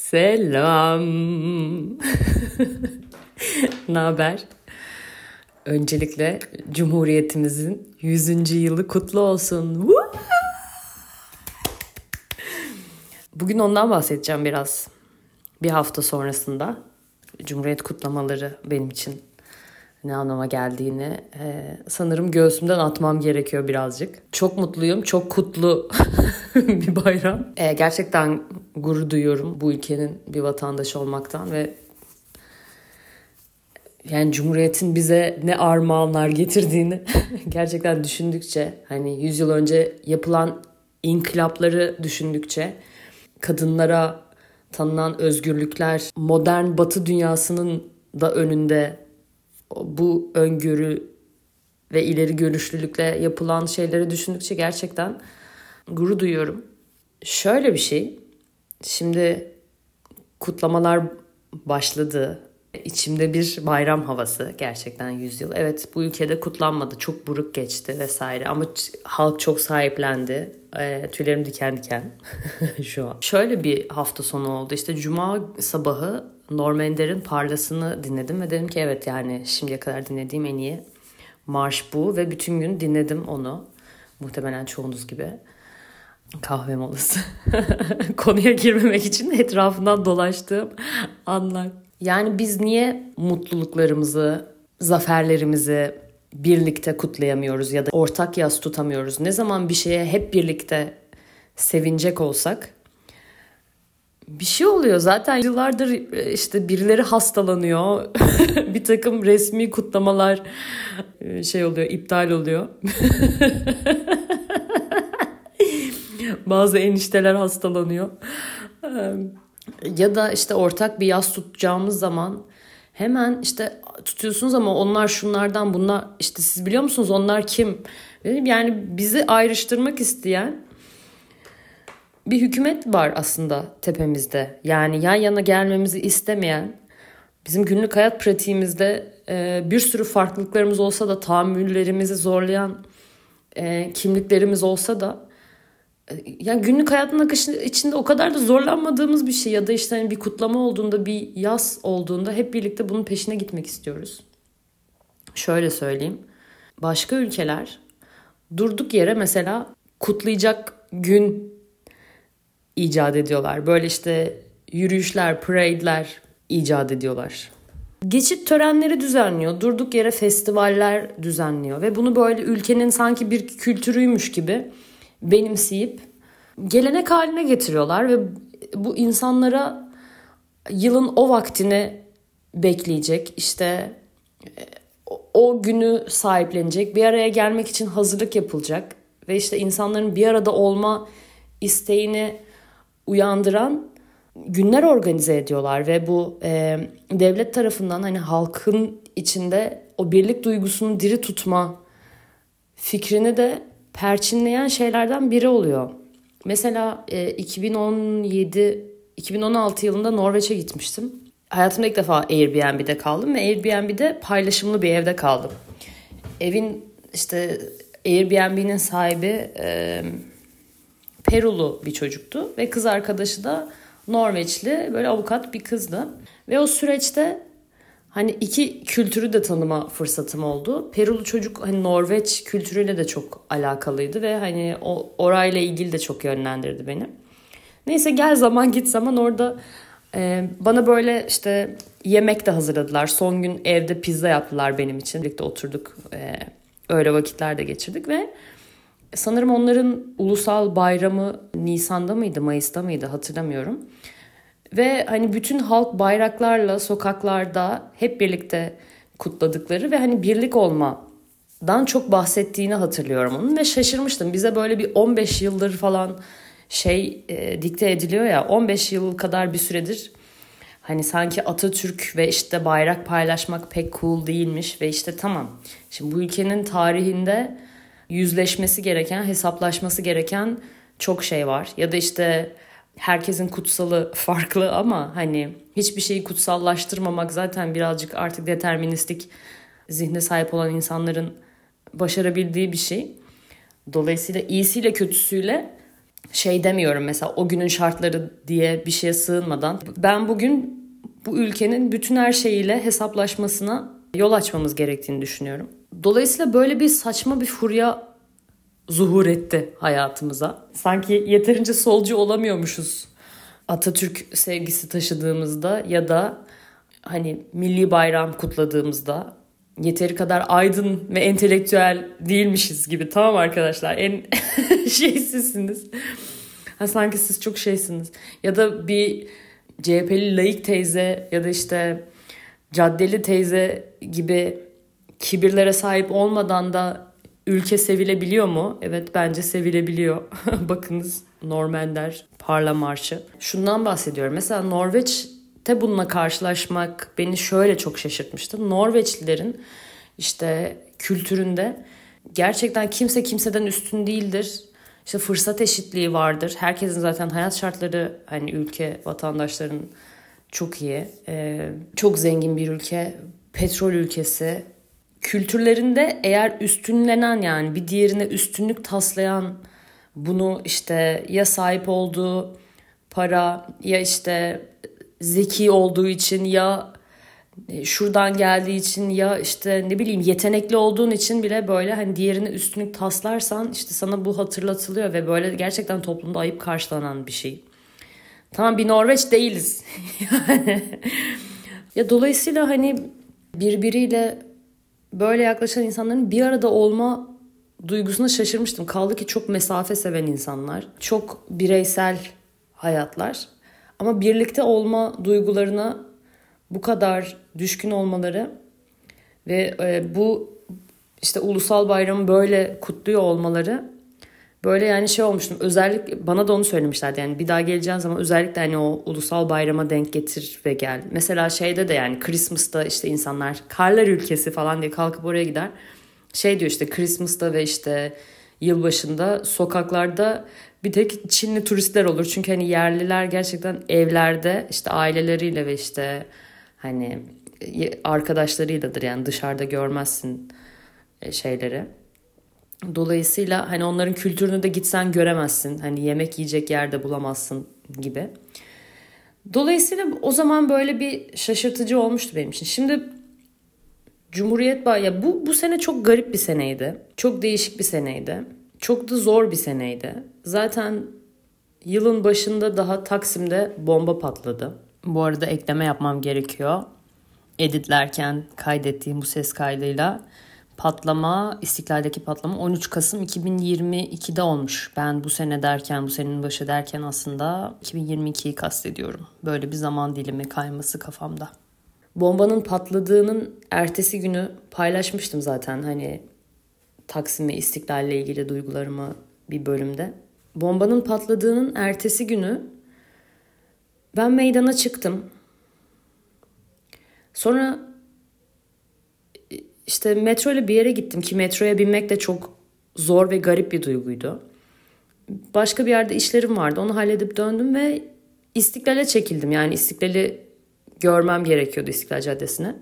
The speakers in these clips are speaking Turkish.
Selam. ne haber? Öncelikle Cumhuriyetimizin 100. yılı kutlu olsun. Bugün ondan bahsedeceğim biraz. Bir hafta sonrasında Cumhuriyet kutlamaları benim için ne anlama geldiğini e, sanırım göğsümden atmam gerekiyor birazcık. Çok mutluyum, çok kutlu bir bayram. E, gerçekten gurur duyuyorum bu ülkenin bir vatandaşı olmaktan ve yani Cumhuriyet'in bize ne armağanlar getirdiğini gerçekten düşündükçe hani 100 yıl önce yapılan inkılapları düşündükçe kadınlara tanınan özgürlükler modern batı dünyasının da önünde bu öngörü ve ileri görüşlülükle yapılan şeyleri düşündükçe gerçekten gurur duyuyorum. Şöyle bir şey. Şimdi kutlamalar başladı. İçimde bir bayram havası gerçekten yüzyıl. Evet bu ülkede kutlanmadı. Çok buruk geçti vesaire. Ama halk çok sahiplendi. E, tüylerim diken diken şu an. Şöyle bir hafta sonu oldu. İşte cuma sabahı Norm Ender'in Parlas'ını dinledim ve dedim ki evet yani şimdiye kadar dinlediğim en iyi marş bu ve bütün gün dinledim onu. Muhtemelen çoğunuz gibi. Kahve molası. Konuya girmemek için etrafından dolaştığım anlar. Yani biz niye mutluluklarımızı, zaferlerimizi birlikte kutlayamıyoruz ya da ortak yaz tutamıyoruz? Ne zaman bir şeye hep birlikte sevinecek olsak bir şey oluyor. Zaten yıllardır e, işte birileri hastalanıyor. Bir takım resmi kutlamalar e, şey oluyor iptal oluyor. Bazı enişteler hastalanıyor. Ya da işte ortak bir yaz tutacağımız zaman hemen işte tutuyorsunuz ama onlar şunlardan bunlar işte siz biliyor musunuz onlar kim? Yani bizi ayrıştırmak isteyen bir hükümet var aslında tepemizde. Yani yan yana gelmemizi istemeyen, bizim günlük hayat pratiğimizde e, bir sürü farklılıklarımız olsa da tahammüllerimizi zorlayan e, kimliklerimiz olsa da e, yani günlük hayatın akışı içinde o kadar da zorlanmadığımız bir şey ya da işte hani bir kutlama olduğunda bir yaz olduğunda hep birlikte bunun peşine gitmek istiyoruz. Şöyle söyleyeyim. Başka ülkeler durduk yere mesela kutlayacak gün icat ediyorlar. Böyle işte yürüyüşler, parade'ler icat ediyorlar. Geçit törenleri düzenliyor. Durduk yere festivaller düzenliyor ve bunu böyle ülkenin sanki bir kültürüymüş gibi benimseyip gelenek haline getiriyorlar ve bu insanlara yılın o vaktini bekleyecek işte o günü sahiplenecek bir araya gelmek için hazırlık yapılacak ve işte insanların bir arada olma isteğini uyandıran günler organize ediyorlar ve bu e, devlet tarafından hani halkın içinde o birlik duygusunu diri tutma fikrini de perçinleyen şeylerden biri oluyor. Mesela e, 2017 2016 yılında Norveç'e gitmiştim. Hayatımda ilk defa Airbnb'de kaldım ve Airbnb'de paylaşımlı bir evde kaldım. Evin işte Airbnb'nin sahibi e, Perulu bir çocuktu ve kız arkadaşı da Norveçli böyle avukat bir kızdı. Ve o süreçte hani iki kültürü de tanıma fırsatım oldu. Perulu çocuk hani Norveç kültürüyle de çok alakalıydı ve hani o orayla ilgili de çok yönlendirdi beni. Neyse gel zaman git zaman orada e, bana böyle işte yemek de hazırladılar. Son gün evde pizza yaptılar benim için. Birlikte oturduk. E, öyle vakitler de geçirdik ve Sanırım onların ulusal bayramı Nisan'da mıydı, Mayıs'ta mıydı hatırlamıyorum. Ve hani bütün halk bayraklarla sokaklarda hep birlikte kutladıkları ve hani birlik olmadan çok bahsettiğini hatırlıyorum onun ve şaşırmıştım. Bize böyle bir 15 yıldır falan şey e, dikte ediliyor ya 15 yıl kadar bir süredir hani sanki Atatürk ve işte bayrak paylaşmak pek cool değilmiş ve işte tamam. Şimdi bu ülkenin tarihinde yüzleşmesi gereken, hesaplaşması gereken çok şey var. Ya da işte herkesin kutsalı farklı ama hani hiçbir şeyi kutsallaştırmamak zaten birazcık artık deterministik zihne sahip olan insanların başarabildiği bir şey. Dolayısıyla iyisiyle kötüsüyle şey demiyorum mesela o günün şartları diye bir şeye sığınmadan. Ben bugün bu ülkenin bütün her şeyiyle hesaplaşmasına yol açmamız gerektiğini düşünüyorum. Dolayısıyla böyle bir saçma bir furya zuhur etti hayatımıza. Sanki yeterince solcu olamıyormuşuz Atatürk sevgisi taşıdığımızda ya da hani milli bayram kutladığımızda yeteri kadar aydın ve entelektüel değilmişiz gibi. Tamam arkadaşlar en şeysizsiniz. Ha, sanki siz çok şeysiniz. Ya da bir CHP'li layık teyze ya da işte caddeli teyze gibi kibirlere sahip olmadan da ülke sevilebiliyor mu? Evet bence sevilebiliyor. Bakınız Normender Parla Marşı. Şundan bahsediyorum. Mesela Norveç'te bununla karşılaşmak beni şöyle çok şaşırtmıştı. Norveçlilerin işte kültüründe gerçekten kimse kimseden üstün değildir. İşte fırsat eşitliği vardır. Herkesin zaten hayat şartları hani ülke vatandaşların çok iyi. Ee, çok zengin bir ülke. Petrol ülkesi. Kültürlerinde eğer üstünlenen yani bir diğerine üstünlük taslayan bunu işte ya sahip olduğu para ya işte zeki olduğu için ya e, şuradan geldiği için ya işte ne bileyim yetenekli olduğun için bile böyle hani diğerine üstünlük taslarsan işte sana bu hatırlatılıyor ve böyle gerçekten toplumda ayıp karşılanan bir şey. Tamam bir Norveç değiliz. yani. ya dolayısıyla hani birbiriyle böyle yaklaşan insanların bir arada olma duygusuna şaşırmıştım. Kaldı ki çok mesafe seven insanlar, çok bireysel hayatlar. Ama birlikte olma duygularına bu kadar düşkün olmaları ve e, bu işte ulusal bayramı böyle kutluyor olmaları böyle yani şey olmuştum. Özellikle bana da onu söylemişlerdi. Yani bir daha geleceğin zaman özellikle hani o ulusal bayrama denk getir ve gel. Mesela şeyde de yani Christmas'ta işte insanlar karlar ülkesi falan diye kalkıp oraya gider. Şey diyor işte Christmas'ta ve işte yılbaşında sokaklarda bir tek Çinli turistler olur. Çünkü hani yerliler gerçekten evlerde işte aileleriyle ve işte hani arkadaşlarıyladır yani dışarıda görmezsin e, şeyleri. Dolayısıyla hani onların kültürünü de gitsen göremezsin. Hani yemek yiyecek yerde bulamazsın gibi. Dolayısıyla o zaman böyle bir şaşırtıcı olmuştu benim için. Şimdi Cumhuriyet ya bu bu sene çok garip bir seneydi. Çok değişik bir seneydi. Çok da zor bir seneydi. Zaten yılın başında daha Taksim'de bomba patladı. Bu arada ekleme yapmam gerekiyor. Editlerken kaydettiğim bu ses kaydıyla patlama, İstiklal'deki patlama 13 Kasım 2022'de olmuş. Ben bu sene derken, bu senenin başı derken aslında 2022'yi kastediyorum. Böyle bir zaman dilimi kayması kafamda. Bombanın patladığının ertesi günü paylaşmıştım zaten hani Taksim ve İstiklal'le ilgili duygularımı bir bölümde. Bombanın patladığının ertesi günü ben meydana çıktım. Sonra işte metro ile bir yere gittim ki metroya binmek de çok zor ve garip bir duyguydu. Başka bir yerde işlerim vardı. Onu halledip döndüm ve İstiklal'e çekildim. Yani İstiklal'i görmem gerekiyordu İstiklal Caddesi'ne.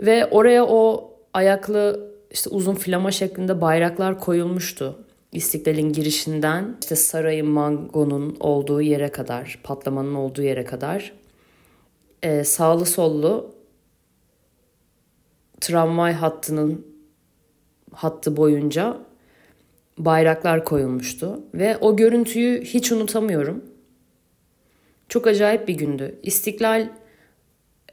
Ve oraya o ayaklı işte uzun flama şeklinde bayraklar koyulmuştu. İstiklal'in girişinden işte sarayın mangonun olduğu yere kadar, patlamanın olduğu yere kadar e, sağlı sollu tramvay hattının hattı boyunca bayraklar koyulmuştu ve o görüntüyü hiç unutamıyorum. Çok acayip bir gündü. İstiklal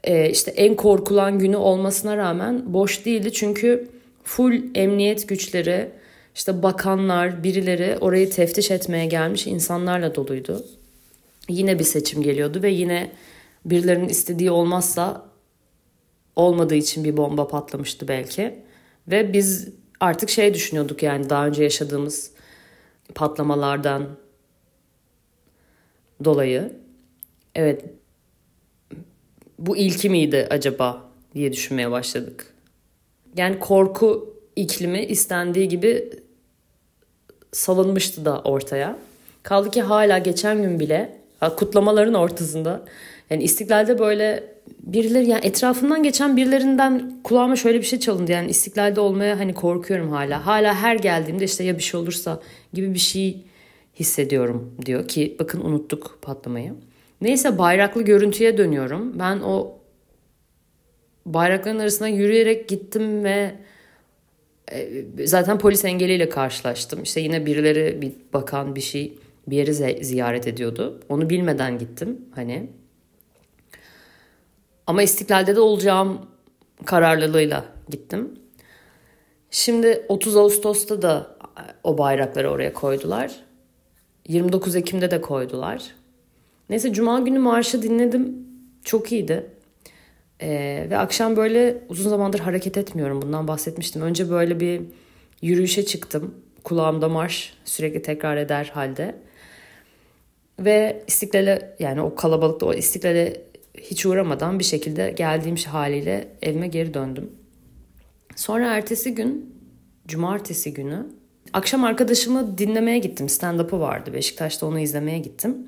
e, işte en korkulan günü olmasına rağmen boş değildi çünkü full emniyet güçleri, işte bakanlar, birileri orayı teftiş etmeye gelmiş insanlarla doluydu. Yine bir seçim geliyordu ve yine birilerinin istediği olmazsa olmadığı için bir bomba patlamıştı belki. Ve biz artık şey düşünüyorduk yani daha önce yaşadığımız patlamalardan dolayı. Evet bu ilki miydi acaba diye düşünmeye başladık. Yani korku iklimi istendiği gibi salınmıştı da ortaya. Kaldı ki hala geçen gün bile kutlamaların ortasında yani istiklalde böyle birileri yani etrafından geçen birilerinden kulağıma şöyle bir şey çalındı. Yani istiklalde olmaya hani korkuyorum hala. Hala her geldiğimde işte ya bir şey olursa gibi bir şey hissediyorum diyor ki bakın unuttuk patlamayı. Neyse bayraklı görüntüye dönüyorum. Ben o bayrakların arasına yürüyerek gittim ve e, zaten polis engeliyle karşılaştım. İşte yine birileri bir bakan bir şey bir yeri ziyaret ediyordu. Onu bilmeden gittim hani. Ama İstiklal'de de olacağım kararlılığıyla gittim. Şimdi 30 Ağustos'ta da o bayrakları oraya koydular. 29 Ekim'de de koydular. Neyse Cuma günü marşı dinledim. Çok iyiydi. Ee, ve akşam böyle uzun zamandır hareket etmiyorum. Bundan bahsetmiştim. Önce böyle bir yürüyüşe çıktım. Kulağımda marş sürekli tekrar eder halde. Ve istiklale yani o kalabalıkta o istiklale hiç uğramadan bir şekilde geldiğim haliyle evime geri döndüm. Sonra ertesi gün cumartesi günü akşam arkadaşımı dinlemeye gittim. Stand-up'ı vardı Beşiktaş'ta onu izlemeye gittim.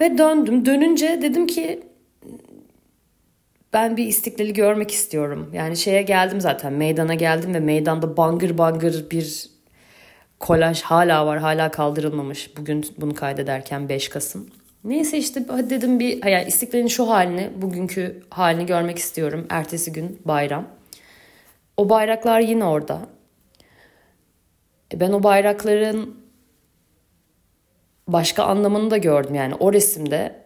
Ve döndüm. Dönünce dedim ki ben bir istiklali görmek istiyorum. Yani şeye geldim zaten meydana geldim ve meydanda bangır bangır bir kolaj hala var hala kaldırılmamış. Bugün bunu kaydederken 5 Kasım. Neyse işte dedim bir yani istiklalin şu halini bugünkü halini görmek istiyorum. Ertesi gün bayram. O bayraklar yine orada. E, ben o bayrakların başka anlamını da gördüm. Yani o resimde,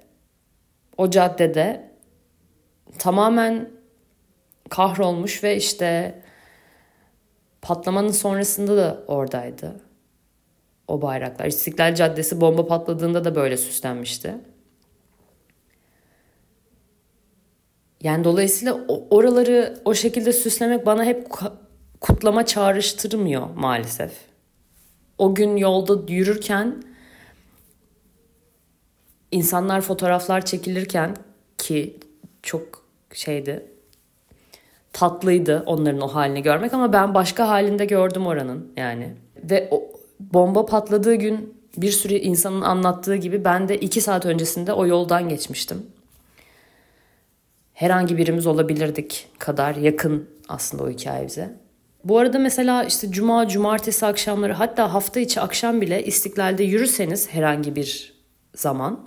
o caddede tamamen kahrolmuş ve işte patlamanın sonrasında da oradaydı o bayraklar. İstiklal Caddesi bomba patladığında da böyle süslenmişti. Yani dolayısıyla oraları o şekilde süslemek bana hep kutlama çağrıştırmıyor maalesef. O gün yolda yürürken insanlar fotoğraflar çekilirken ki çok şeydi tatlıydı onların o halini görmek ama ben başka halinde gördüm oranın yani. Ve o, bomba patladığı gün bir sürü insanın anlattığı gibi ben de iki saat öncesinde o yoldan geçmiştim. Herhangi birimiz olabilirdik kadar yakın aslında o hikaye bize. Bu arada mesela işte cuma, cumartesi akşamları hatta hafta içi akşam bile istiklalde yürürseniz herhangi bir zaman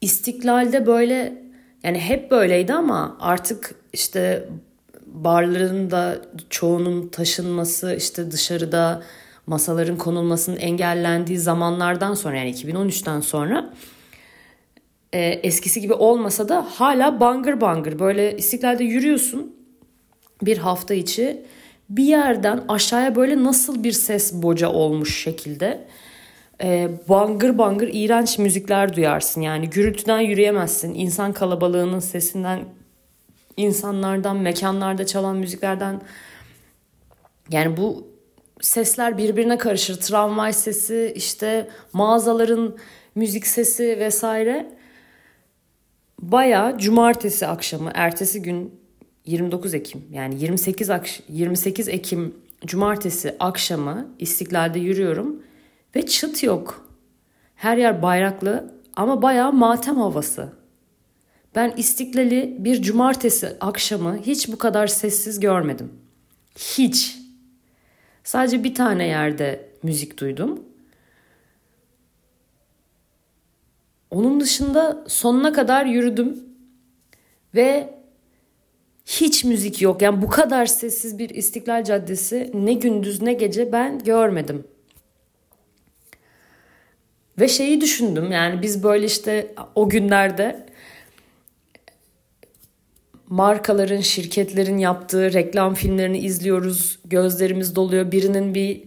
istiklalde böyle yani hep böyleydi ama artık işte barların da çoğunun taşınması işte dışarıda masaların konulmasının engellendiği zamanlardan sonra yani 2013'ten sonra e, eskisi gibi olmasa da hala bangır bangır böyle istiklalde yürüyorsun bir hafta içi bir yerden aşağıya böyle nasıl bir ses boca olmuş şekilde e, bangır bangır iğrenç müzikler duyarsın. Yani gürültüden yürüyemezsin. İnsan kalabalığının sesinden, insanlardan, mekanlarda çalan müziklerden yani bu sesler birbirine karışır. Tramvay sesi, işte mağazaların müzik sesi vesaire. Baya cumartesi akşamı, ertesi gün 29 Ekim yani 28 akş 28 Ekim cumartesi akşamı İstiklal'de yürüyorum ve çıt yok. Her yer bayraklı ama bayağı matem havası. Ben İstiklal'i bir cumartesi akşamı hiç bu kadar sessiz görmedim. Hiç. Sadece bir tane yerde müzik duydum. Onun dışında sonuna kadar yürüdüm ve hiç müzik yok. Yani bu kadar sessiz bir İstiklal Caddesi ne gündüz ne gece ben görmedim. Ve şeyi düşündüm yani biz böyle işte o günlerde markaların, şirketlerin yaptığı reklam filmlerini izliyoruz. Gözlerimiz doluyor. Birinin bir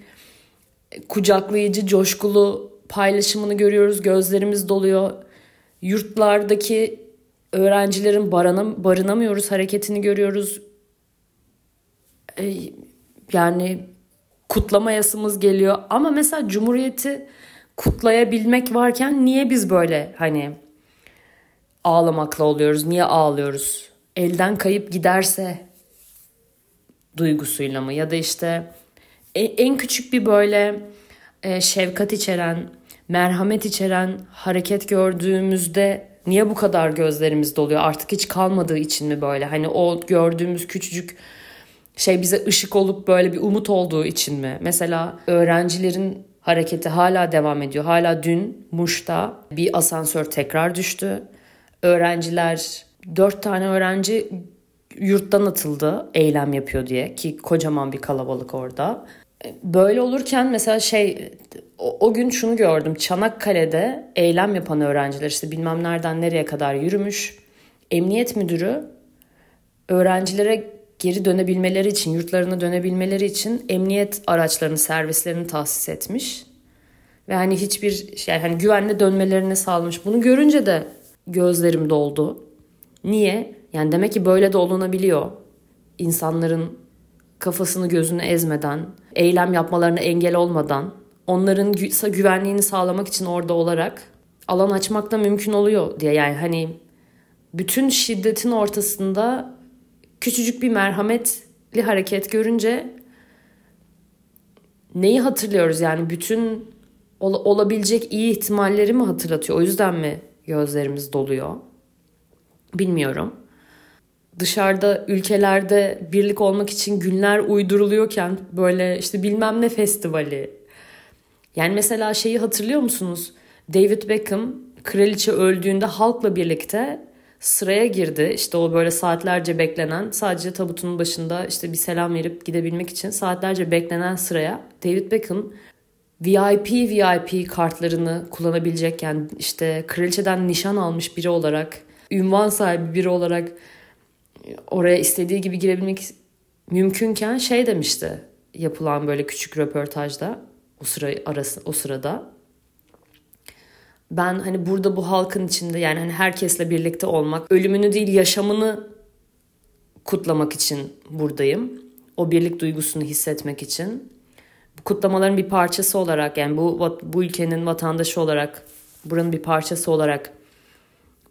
kucaklayıcı, coşkulu paylaşımını görüyoruz. Gözlerimiz doluyor. Yurtlardaki öğrencilerin barınam barınamıyoruz hareketini görüyoruz. Yani kutlama yasımız geliyor. Ama mesela Cumhuriyeti kutlayabilmek varken niye biz böyle hani ağlamakla oluyoruz? Niye ağlıyoruz? Elden kayıp giderse duygusuyla mı ya da işte e, en küçük bir böyle e, şefkat içeren, merhamet içeren hareket gördüğümüzde niye bu kadar gözlerimiz doluyor? Artık hiç kalmadığı için mi böyle? Hani o gördüğümüz küçücük şey bize ışık olup böyle bir umut olduğu için mi? Mesela öğrencilerin hareketi hala devam ediyor. Hala dün Muş'ta bir asansör tekrar düştü. Öğrenciler, dört tane öğrenci yurttan atıldı eylem yapıyor diye ki kocaman bir kalabalık orada. Böyle olurken mesela şey o, o gün şunu gördüm. Çanakkale'de eylem yapan öğrenciler işte bilmem nereden nereye kadar yürümüş. Emniyet müdürü öğrencilere geri dönebilmeleri için, yurtlarına dönebilmeleri için emniyet araçlarını, servislerini tahsis etmiş. Ve hani hiçbir yani hani güvenle dönmelerini sağlamış. Bunu görünce de gözlerim doldu. Niye? Yani demek ki böyle de olunabiliyor. İnsanların kafasını gözünü ezmeden, eylem yapmalarına engel olmadan, onların güvenliğini sağlamak için orada olarak alan açmak da mümkün oluyor diye. Yani hani bütün şiddetin ortasında küçücük bir merhametli hareket görünce neyi hatırlıyoruz yani bütün ol- olabilecek iyi ihtimalleri mi hatırlatıyor? O yüzden mi gözlerimiz doluyor? Bilmiyorum. Dışarıda ülkelerde birlik olmak için günler uyduruluyorken böyle işte bilmem ne festivali. Yani mesela şeyi hatırlıyor musunuz? David Beckham kraliçe öldüğünde halkla birlikte sıraya girdi. İşte o böyle saatlerce beklenen sadece tabutun başında işte bir selam verip gidebilmek için saatlerce beklenen sıraya David Beckham VIP VIP kartlarını kullanabilecekken işte kraliçeden nişan almış biri olarak ünvan sahibi biri olarak oraya istediği gibi girebilmek mümkünken şey demişti yapılan böyle küçük röportajda o sıra arası o sırada ben hani burada bu halkın içinde yani hani herkesle birlikte olmak, ölümünü değil yaşamını kutlamak için buradayım. O birlik duygusunu hissetmek için. Bu kutlamaların bir parçası olarak yani bu bu ülkenin vatandaşı olarak, buranın bir parçası olarak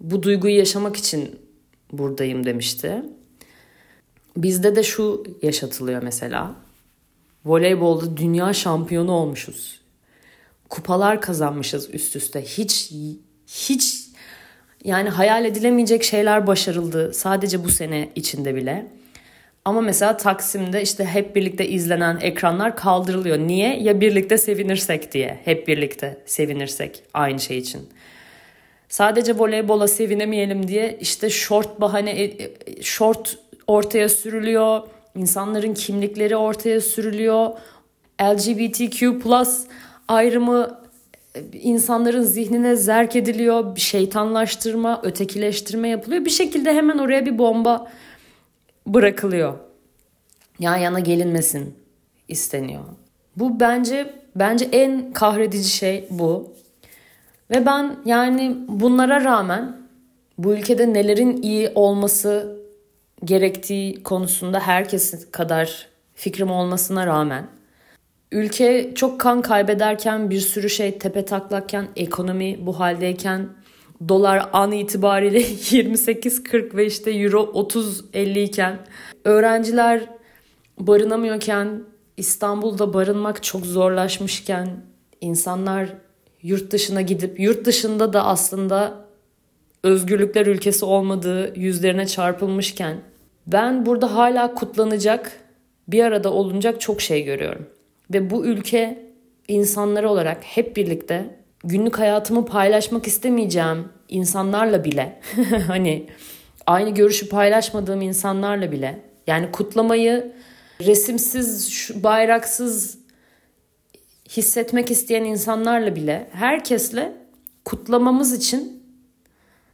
bu duyguyu yaşamak için buradayım demişti. Bizde de şu yaşatılıyor mesela. Voleybolda dünya şampiyonu olmuşuz kupalar kazanmışız üst üste. Hiç hiç yani hayal edilemeyecek şeyler başarıldı sadece bu sene içinde bile. Ama mesela Taksim'de işte hep birlikte izlenen ekranlar kaldırılıyor. Niye? Ya birlikte sevinirsek diye. Hep birlikte sevinirsek aynı şey için. Sadece voleybola sevinemeyelim diye işte short bahane e, e, short ortaya sürülüyor. İnsanların kimlikleri ortaya sürülüyor. LGBTQ plus ayrımı e, insanların zihnine zerk ediliyor, şeytanlaştırma, ötekileştirme yapılıyor. Bir şekilde hemen oraya bir bomba bırakılıyor. Yan yana gelinmesin isteniyor. Bu bence bence en kahredici şey bu. Ve ben yani bunlara rağmen bu ülkede nelerin iyi olması gerektiği konusunda herkesin kadar fikrim olmasına rağmen ülke çok kan kaybederken bir sürü şey tepe taklakken ekonomi bu haldeyken dolar an itibariyle 28-40 ve işte euro 30-50 iken öğrenciler barınamıyorken İstanbul'da barınmak çok zorlaşmışken insanlar yurt dışına gidip yurt dışında da aslında özgürlükler ülkesi olmadığı yüzlerine çarpılmışken ben burada hala kutlanacak bir arada olunacak çok şey görüyorum. Ve bu ülke insanları olarak hep birlikte günlük hayatımı paylaşmak istemeyeceğim insanlarla bile hani aynı görüşü paylaşmadığım insanlarla bile yani kutlamayı resimsiz, bayraksız hissetmek isteyen insanlarla bile herkesle kutlamamız için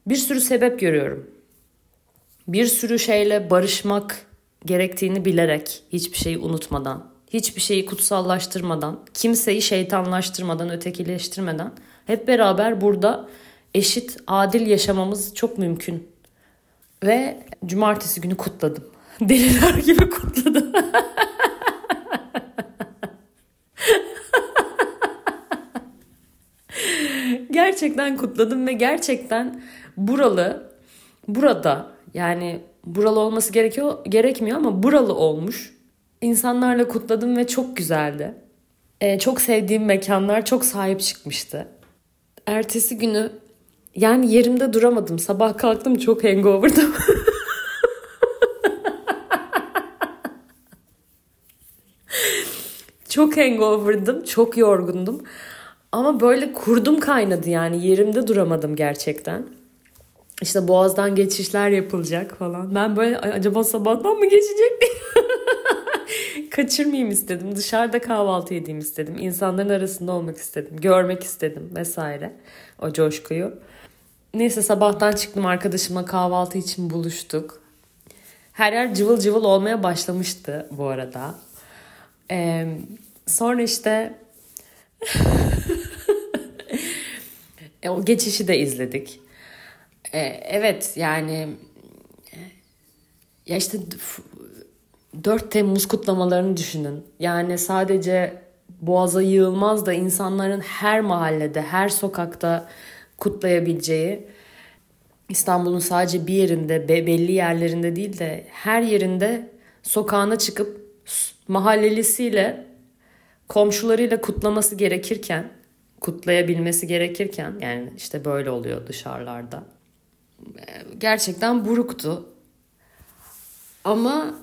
bir sürü sebep görüyorum. Bir sürü şeyle barışmak gerektiğini bilerek hiçbir şeyi unutmadan hiçbir şeyi kutsallaştırmadan, kimseyi şeytanlaştırmadan, ötekileştirmeden hep beraber burada eşit, adil yaşamamız çok mümkün. Ve cumartesi günü kutladım. Deliler gibi kutladım. gerçekten kutladım ve gerçekten buralı, burada yani buralı olması gerekiyor gerekmiyor ama buralı olmuş insanlarla kutladım ve çok güzeldi. Ee, çok sevdiğim mekanlar çok sahip çıkmıştı. Ertesi günü yani yerimde duramadım. Sabah kalktım çok hangover'dım. çok hangover'dım, çok yorgundum. Ama böyle kurdum kaynadı yani yerimde duramadım gerçekten. İşte boğazdan geçişler yapılacak falan. Ben böyle acaba sabahtan mı geçecek diye kaçırmayayım istedim. Dışarıda kahvaltı edeyim istedim. İnsanların arasında olmak istedim. Görmek istedim vesaire. O coşkuyu. Neyse sabahtan çıktım arkadaşımla kahvaltı için buluştuk. Her yer cıvıl cıvıl olmaya başlamıştı bu arada. Ee, sonra işte e, o geçişi de izledik. Ee, evet yani ya işte 4 Temmuz kutlamalarını düşünün. Yani sadece boğaza yığılmaz da insanların her mahallede, her sokakta kutlayabileceği İstanbul'un sadece bir yerinde, belli yerlerinde değil de her yerinde sokağına çıkıp mahallelisiyle, komşularıyla kutlaması gerekirken, kutlayabilmesi gerekirken yani işte böyle oluyor dışarılarda. Gerçekten buruktu. Ama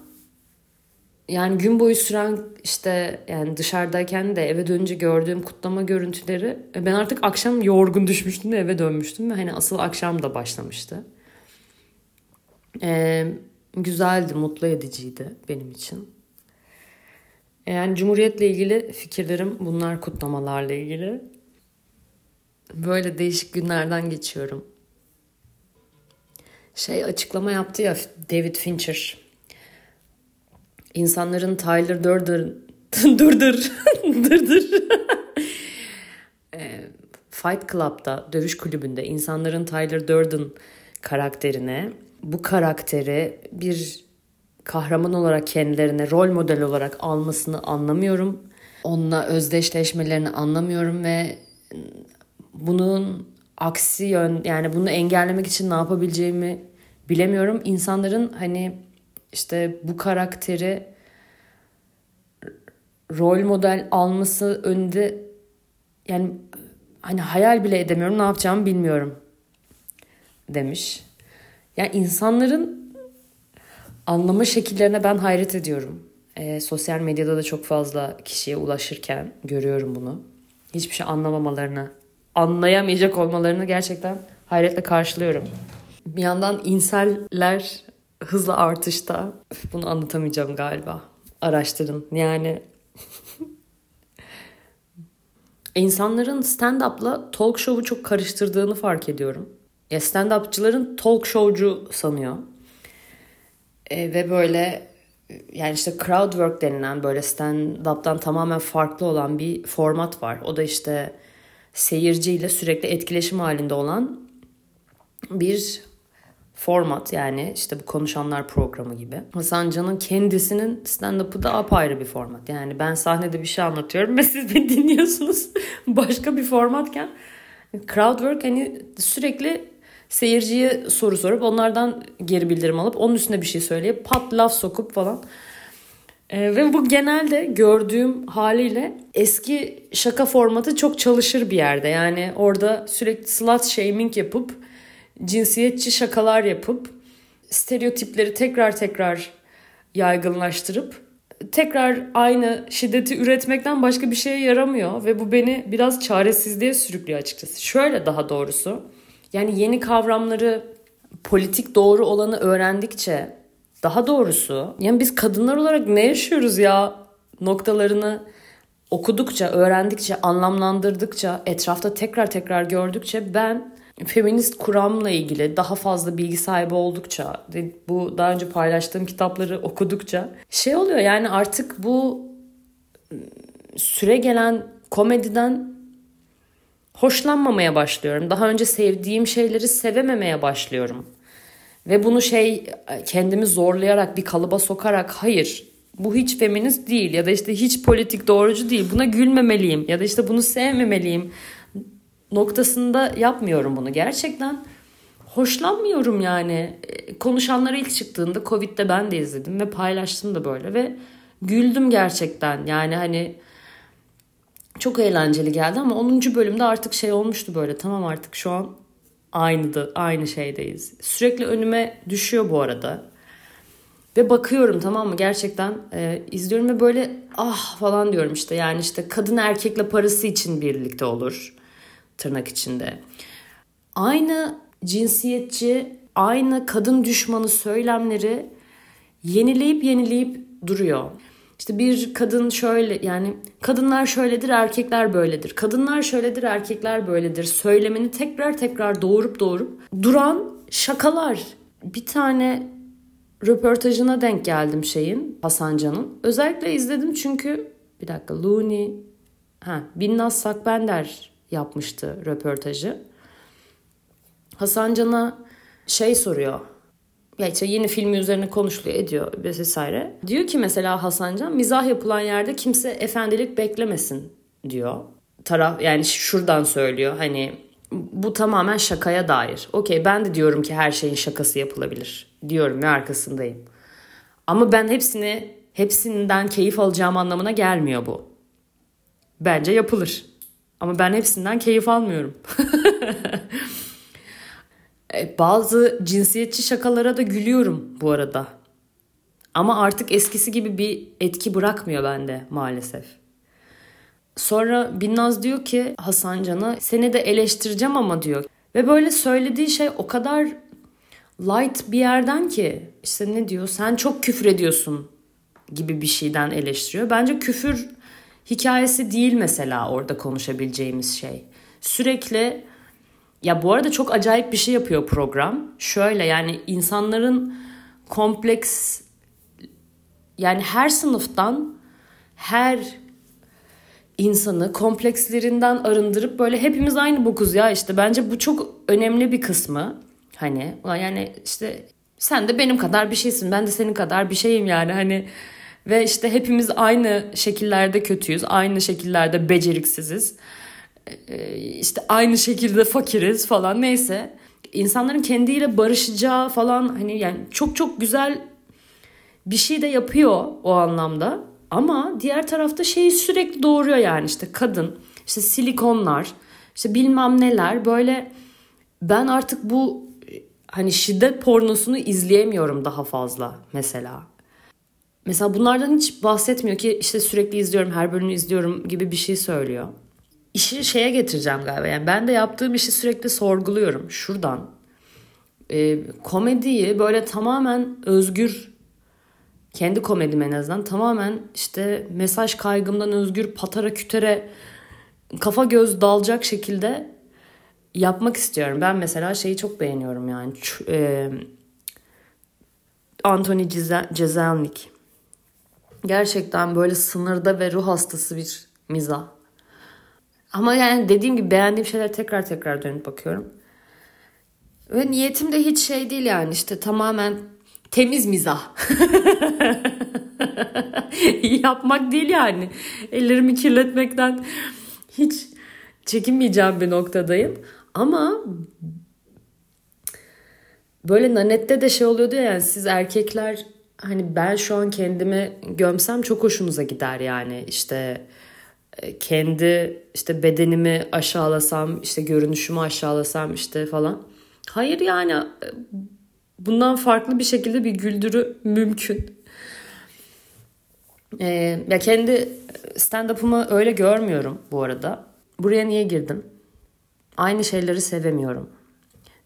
yani gün boyu süren işte yani dışarıdayken de eve dönünce gördüğüm kutlama görüntüleri e, ben artık akşam yorgun düşmüştüm ve eve dönmüştüm ve hani asıl akşam da başlamıştı. Ee, güzeldi, mutlu ediciydi benim için. E, yani Cumhuriyet'le ilgili fikirlerim bunlar kutlamalarla ilgili. Böyle değişik günlerden geçiyorum. Şey açıklama yaptı ya David Fincher insanların Tyler Durden Durdur Durdur e, Fight Club'da dövüş kulübünde insanların Tyler Durden karakterine bu karakteri bir kahraman olarak kendilerine rol model olarak almasını anlamıyorum. Onunla özdeşleşmelerini anlamıyorum ve bunun aksi yön yani bunu engellemek için ne yapabileceğimi bilemiyorum. İnsanların hani işte bu karakteri rol model alması önünde yani hani hayal bile edemiyorum ne yapacağımı bilmiyorum demiş. Yani insanların anlama şekillerine ben hayret ediyorum. E, sosyal medyada da çok fazla kişiye ulaşırken görüyorum bunu. Hiçbir şey anlamamalarını, anlayamayacak olmalarını gerçekten hayretle karşılıyorum. Bir yandan inseller hızla artışta. Bunu anlatamayacağım galiba. Araştırın. Yani insanların stand-up'la talk show'u çok karıştırdığını fark ediyorum. Ya stand-upçıların talk show'cu sanıyor. E, ve böyle yani işte crowd work denilen böyle stand-up'tan tamamen farklı olan bir format var. O da işte seyirciyle sürekli etkileşim halinde olan bir format yani işte bu konuşanlar programı gibi. Hasan Can'ın kendisinin stand-up'ı da apayrı bir format. Yani ben sahnede bir şey anlatıyorum ve siz beni dinliyorsunuz başka bir formatken crowd work hani sürekli seyirciye soru sorup onlardan geri bildirim alıp onun üstüne bir şey söyleyip pat laf sokup falan. Ee, ve bu genelde gördüğüm haliyle eski şaka formatı çok çalışır bir yerde. Yani orada sürekli slut shaming yapıp cinsiyetçi şakalar yapıp stereotipleri tekrar tekrar yaygınlaştırıp tekrar aynı şiddeti üretmekten başka bir şeye yaramıyor ve bu beni biraz çaresizliğe sürüklüyor açıkçası. Şöyle daha doğrusu yani yeni kavramları politik doğru olanı öğrendikçe daha doğrusu yani biz kadınlar olarak ne yaşıyoruz ya noktalarını okudukça, öğrendikçe, anlamlandırdıkça, etrafta tekrar tekrar gördükçe ben feminist kuramla ilgili daha fazla bilgi sahibi oldukça, bu daha önce paylaştığım kitapları okudukça şey oluyor. Yani artık bu süre gelen komediden hoşlanmamaya başlıyorum. Daha önce sevdiğim şeyleri sevememeye başlıyorum. Ve bunu şey kendimi zorlayarak bir kalıba sokarak hayır bu hiç feminist değil ya da işte hiç politik doğrucu değil. Buna gülmemeliyim ya da işte bunu sevmemeliyim noktasında yapmıyorum bunu. Gerçekten hoşlanmıyorum yani. E, konuşanlar ilk çıktığında Covid'de ben de izledim ve paylaştım da böyle ve güldüm gerçekten. Yani hani çok eğlenceli geldi ama 10. bölümde artık şey olmuştu böyle. Tamam artık şu an aynı da aynı şeydeyiz. Sürekli önüme düşüyor bu arada. Ve bakıyorum tamam mı gerçekten e, izliyorum ve böyle ah falan diyorum işte yani işte kadın erkekle parası için birlikte olur tırnak içinde. Aynı cinsiyetçi, aynı kadın düşmanı söylemleri yenileyip yenileyip duruyor. İşte bir kadın şöyle yani kadınlar şöyledir erkekler böyledir. Kadınlar şöyledir erkekler böyledir. Söylemini tekrar tekrar doğurup doğurup duran şakalar. Bir tane röportajına denk geldim şeyin Hasan Can'ın. Özellikle izledim çünkü bir dakika Looney ha Binnaz Sakbender yapmıştı röportajı. Hasan Can'a şey soruyor. Ya işte yeni filmi üzerine konuşuluyor ediyor vesaire. Diyor ki mesela Hasan Can mizah yapılan yerde kimse efendilik beklemesin diyor. Taraf yani şuradan söylüyor hani bu tamamen şakaya dair. Okey ben de diyorum ki her şeyin şakası yapılabilir. Diyorum ve arkasındayım. Ama ben hepsini hepsinden keyif alacağım anlamına gelmiyor bu. Bence yapılır. Ama ben hepsinden keyif almıyorum. E, bazı cinsiyetçi şakalara da gülüyorum bu arada. Ama artık eskisi gibi bir etki bırakmıyor bende maalesef. Sonra Binnaz diyor ki Hasan Can'a seni de eleştireceğim ama diyor. Ve böyle söylediği şey o kadar light bir yerden ki işte ne diyor sen çok küfür ediyorsun gibi bir şeyden eleştiriyor. Bence küfür hikayesi değil mesela orada konuşabileceğimiz şey. Sürekli ya bu arada çok acayip bir şey yapıyor program. Şöyle yani insanların kompleks yani her sınıftan her insanı komplekslerinden arındırıp böyle hepimiz aynı bokuz ya işte bence bu çok önemli bir kısmı. Hani yani işte sen de benim kadar bir şeysin ben de senin kadar bir şeyim yani hani ve işte hepimiz aynı şekillerde kötüyüz aynı şekillerde beceriksiziz işte aynı şekilde fakiriz falan. Neyse. İnsanların kendiyle barışacağı falan hani yani çok çok güzel bir şey de yapıyor o anlamda. Ama diğer tarafta şeyi sürekli doğuruyor yani işte kadın işte silikonlar işte bilmem neler. Böyle ben artık bu hani şiddet pornosunu izleyemiyorum daha fazla mesela. Mesela bunlardan hiç bahsetmiyor ki işte sürekli izliyorum her bölümü izliyorum gibi bir şey söylüyor işi şeye getireceğim galiba. Yani ben de yaptığım işi sürekli sorguluyorum şuradan. E, komediyi böyle tamamen özgür kendi komedim en azından tamamen işte mesaj kaygımdan özgür patara kütere kafa göz dalacak şekilde yapmak istiyorum. Ben mesela şeyi çok beğeniyorum yani. E, Anthony Jeselnik. Gerçekten böyle sınırda ve ruh hastası bir mizah. Ama yani dediğim gibi beğendiğim şeyler tekrar tekrar dönüp bakıyorum. Ve niyetim de hiç şey değil yani işte tamamen temiz mizah. Yapmak değil yani. Ellerimi kirletmekten hiç çekinmeyeceğim bir noktadayım. Ama böyle nanette de şey oluyordu ya yani siz erkekler hani ben şu an kendimi gömsem çok hoşunuza gider yani işte kendi işte bedenimi aşağılasam, işte görünüşümü aşağılasam işte falan. Hayır yani bundan farklı bir şekilde bir güldürü mümkün. Ee, ya kendi stand-up'ımı öyle görmüyorum bu arada. Buraya niye girdim? Aynı şeyleri sevemiyorum.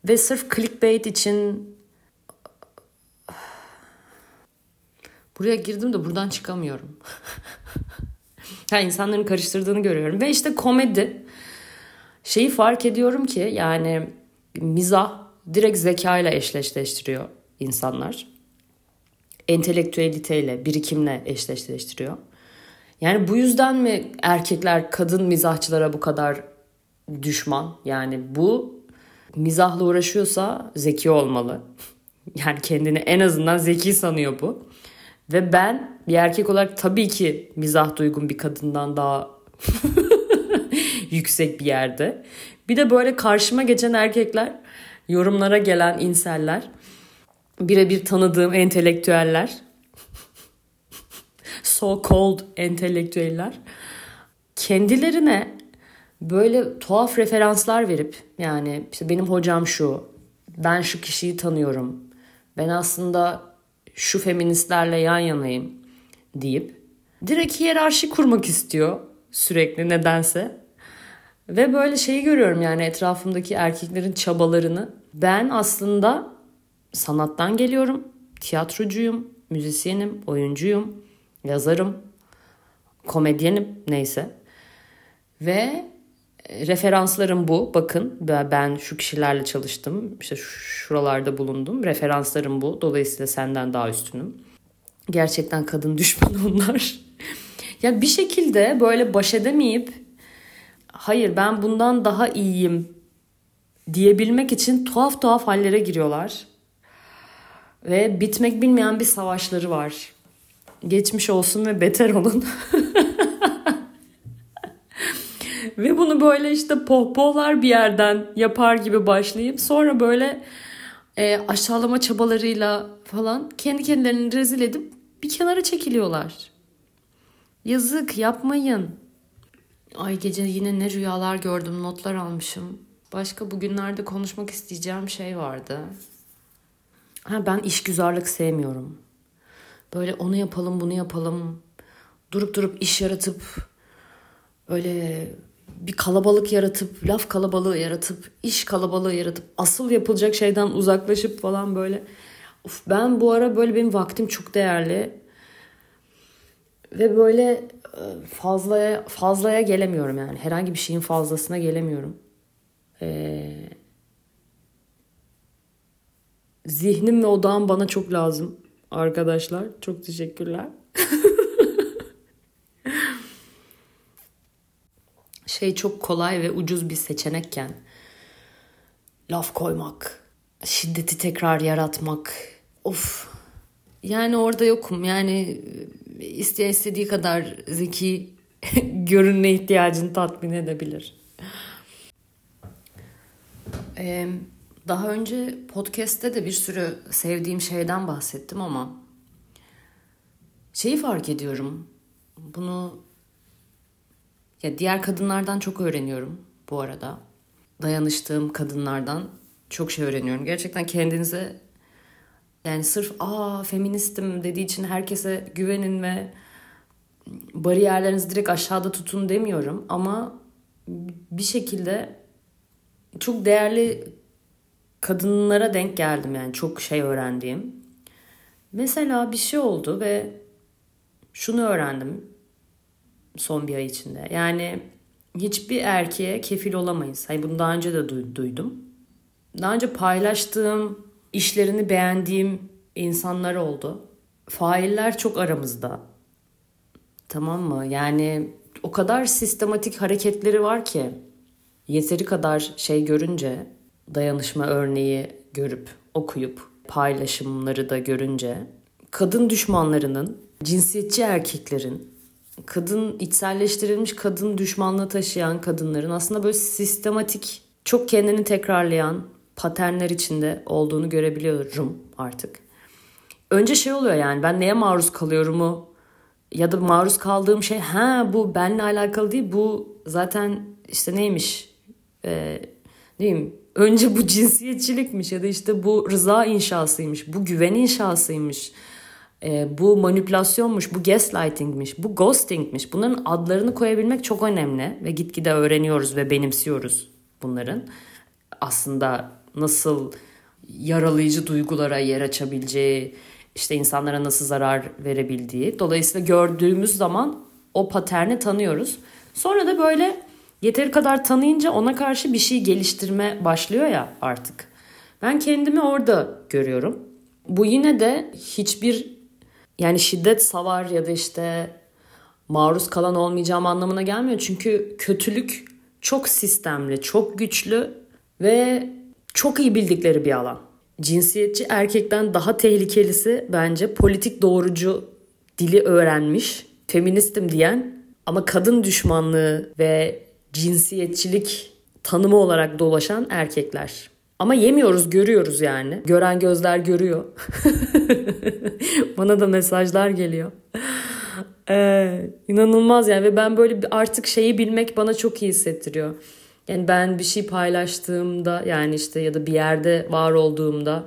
Ve sırf clickbait için buraya girdim de buradan çıkamıyorum. Yani insanların karıştırdığını görüyorum. Ve işte komedi. Şeyi fark ediyorum ki yani mizah direkt zeka ile eşleştiriyor insanlar. Entelektüeliteyle, birikimle eşleştiriyor. Yani bu yüzden mi erkekler kadın mizahçılara bu kadar düşman? Yani bu mizahla uğraşıyorsa zeki olmalı. Yani kendini en azından zeki sanıyor bu. Ve ben bir erkek olarak tabii ki mizah duygum bir kadından daha yüksek bir yerde. Bir de böyle karşıma geçen erkekler, yorumlara gelen inseller, birebir tanıdığım entelektüeller, so called entelektüeller kendilerine böyle tuhaf referanslar verip yani işte benim hocam şu, ben şu kişiyi tanıyorum. Ben aslında şu feministlerle yan yanayım deyip direkt hiyerarşi kurmak istiyor sürekli nedense. Ve böyle şeyi görüyorum yani etrafımdaki erkeklerin çabalarını. Ben aslında sanattan geliyorum. Tiyatrocuyum, müzisyenim, oyuncuyum, yazarım, komedyenim neyse. Ve referanslarım bu. Bakın ben şu kişilerle çalıştım. İşte şuralarda bulundum. Referanslarım bu. Dolayısıyla senden daha üstünüm. Gerçekten kadın düşmanı onlar. ya bir şekilde böyle baş edemeyip hayır ben bundan daha iyiyim diyebilmek için tuhaf tuhaf hallere giriyorlar. Ve bitmek bilmeyen bir savaşları var. Geçmiş olsun ve beter olun. ve bunu böyle işte pohpohlar bir yerden yapar gibi başlayıp sonra böyle e, aşağılama çabalarıyla falan kendi kendilerini rezil edip bir kenara çekiliyorlar. Yazık yapmayın. Ay gece yine ne rüyalar gördüm notlar almışım. Başka bugünlerde konuşmak isteyeceğim şey vardı. Ha ben işgüzarlık sevmiyorum. Böyle onu yapalım bunu yapalım. Durup durup iş yaratıp öyle bir kalabalık yaratıp, laf kalabalığı yaratıp, iş kalabalığı yaratıp, asıl yapılacak şeyden uzaklaşıp falan böyle. Uf, ben bu ara böyle benim vaktim çok değerli. Ve böyle fazlaya fazlaya gelemiyorum yani. Herhangi bir şeyin fazlasına gelemiyorum. Ee, zihnim ve odağım bana çok lazım arkadaşlar. Çok teşekkürler. şey çok kolay ve ucuz bir seçenekken laf koymak, şiddeti tekrar yaratmak. Of. Yani orada yokum. Yani isteyen istediği kadar zeki görünme ihtiyacını tatmin edebilir. Ee, daha önce podcast'te de bir sürü sevdiğim şeyden bahsettim ama şeyi fark ediyorum. Bunu ya diğer kadınlardan çok öğreniyorum bu arada. Dayanıştığım kadınlardan çok şey öğreniyorum. Gerçekten kendinize yani sırf aa feministim dediği için herkese güvenin ve bariyerlerinizi direkt aşağıda tutun demiyorum ama bir şekilde çok değerli kadınlara denk geldim yani çok şey öğrendiğim. Mesela bir şey oldu ve şunu öğrendim son bir ay içinde. Yani hiçbir erkeğe kefil olamayız. Hayır bunu daha önce de duydum. Daha önce paylaştığım, işlerini beğendiğim insanlar oldu. Failler çok aramızda. Tamam mı? Yani o kadar sistematik hareketleri var ki yeteri kadar şey görünce dayanışma örneği görüp okuyup paylaşımları da görünce kadın düşmanlarının cinsiyetçi erkeklerin kadın içselleştirilmiş kadın düşmanlığı taşıyan kadınların aslında böyle sistematik çok kendini tekrarlayan paternler içinde olduğunu görebiliyorum artık. Önce şey oluyor yani ben neye maruz kalıyorumu ya da maruz kaldığım şey ha bu benle alakalı değil bu zaten işte neymiş e, diyeyim önce bu cinsiyetçilikmiş ya da işte bu rıza inşasıymış bu güven inşasıymış e, bu manipülasyonmuş, bu gaslightingmiş, bu ghostingmiş. Bunların adlarını koyabilmek çok önemli ve gitgide öğreniyoruz ve benimsiyoruz bunların. Aslında nasıl yaralayıcı duygulara yer açabileceği, işte insanlara nasıl zarar verebildiği. Dolayısıyla gördüğümüz zaman o paterni tanıyoruz. Sonra da böyle yeteri kadar tanıyınca ona karşı bir şey geliştirme başlıyor ya artık. Ben kendimi orada görüyorum. Bu yine de hiçbir yani şiddet savar ya da işte maruz kalan olmayacağım anlamına gelmiyor. Çünkü kötülük çok sistemli, çok güçlü ve çok iyi bildikleri bir alan. Cinsiyetçi erkekten daha tehlikelisi bence politik doğrucu dili öğrenmiş, feministim diyen ama kadın düşmanlığı ve cinsiyetçilik tanımı olarak dolaşan erkekler. Ama yemiyoruz, görüyoruz yani. Gören gözler görüyor. Bana da mesajlar geliyor. Ee, inanılmaz yani ve ben böyle artık şeyi bilmek bana çok iyi hissettiriyor. Yani ben bir şey paylaştığımda yani işte ya da bir yerde var olduğumda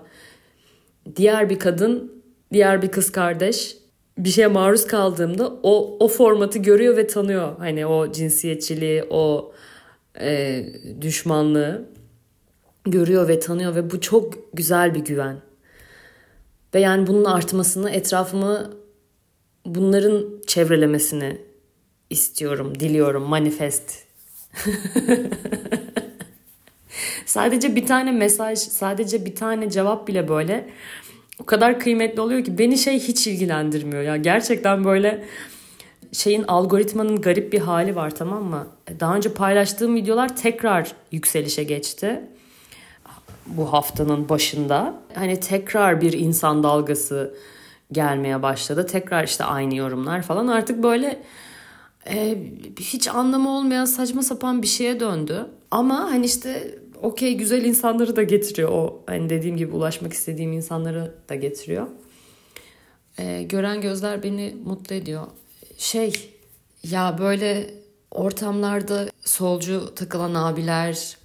diğer bir kadın diğer bir kız kardeş bir şeye maruz kaldığımda o o formatı görüyor ve tanıyor. Hani o cinsiyetçiliği, o e, düşmanlığı görüyor ve tanıyor ve bu çok güzel bir güven. Ve yani bunun artmasını, etrafımı bunların çevrelemesini istiyorum, diliyorum, manifest. sadece bir tane mesaj, sadece bir tane cevap bile böyle o kadar kıymetli oluyor ki beni şey hiç ilgilendirmiyor ya. Gerçekten böyle şeyin algoritmanın garip bir hali var tamam mı? Daha önce paylaştığım videolar tekrar yükselişe geçti. Bu haftanın başında. Hani tekrar bir insan dalgası gelmeye başladı. Tekrar işte aynı yorumlar falan. Artık böyle e, hiç anlamı olmayan saçma sapan bir şeye döndü. Ama hani işte okey güzel insanları da getiriyor o hani dediğim gibi ulaşmak istediğim insanları da getiriyor. E, gören gözler beni mutlu ediyor. Şey ya böyle ortamlarda solcu takılan abiler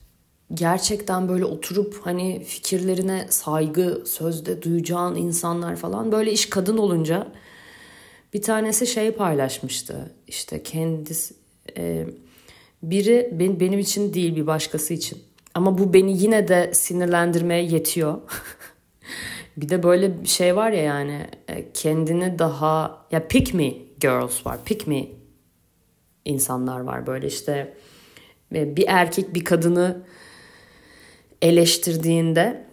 gerçekten böyle oturup hani fikirlerine saygı sözde duyacağın insanlar falan böyle iş kadın olunca bir tanesi şey paylaşmıştı işte kendisi e, biri ben, benim için değil bir başkası için ama bu beni yine de sinirlendirmeye yetiyor. bir de böyle bir şey var ya yani e, kendini daha ya pick me girls var. Pick me insanlar var böyle işte e, bir erkek bir kadını eleştirdiğinde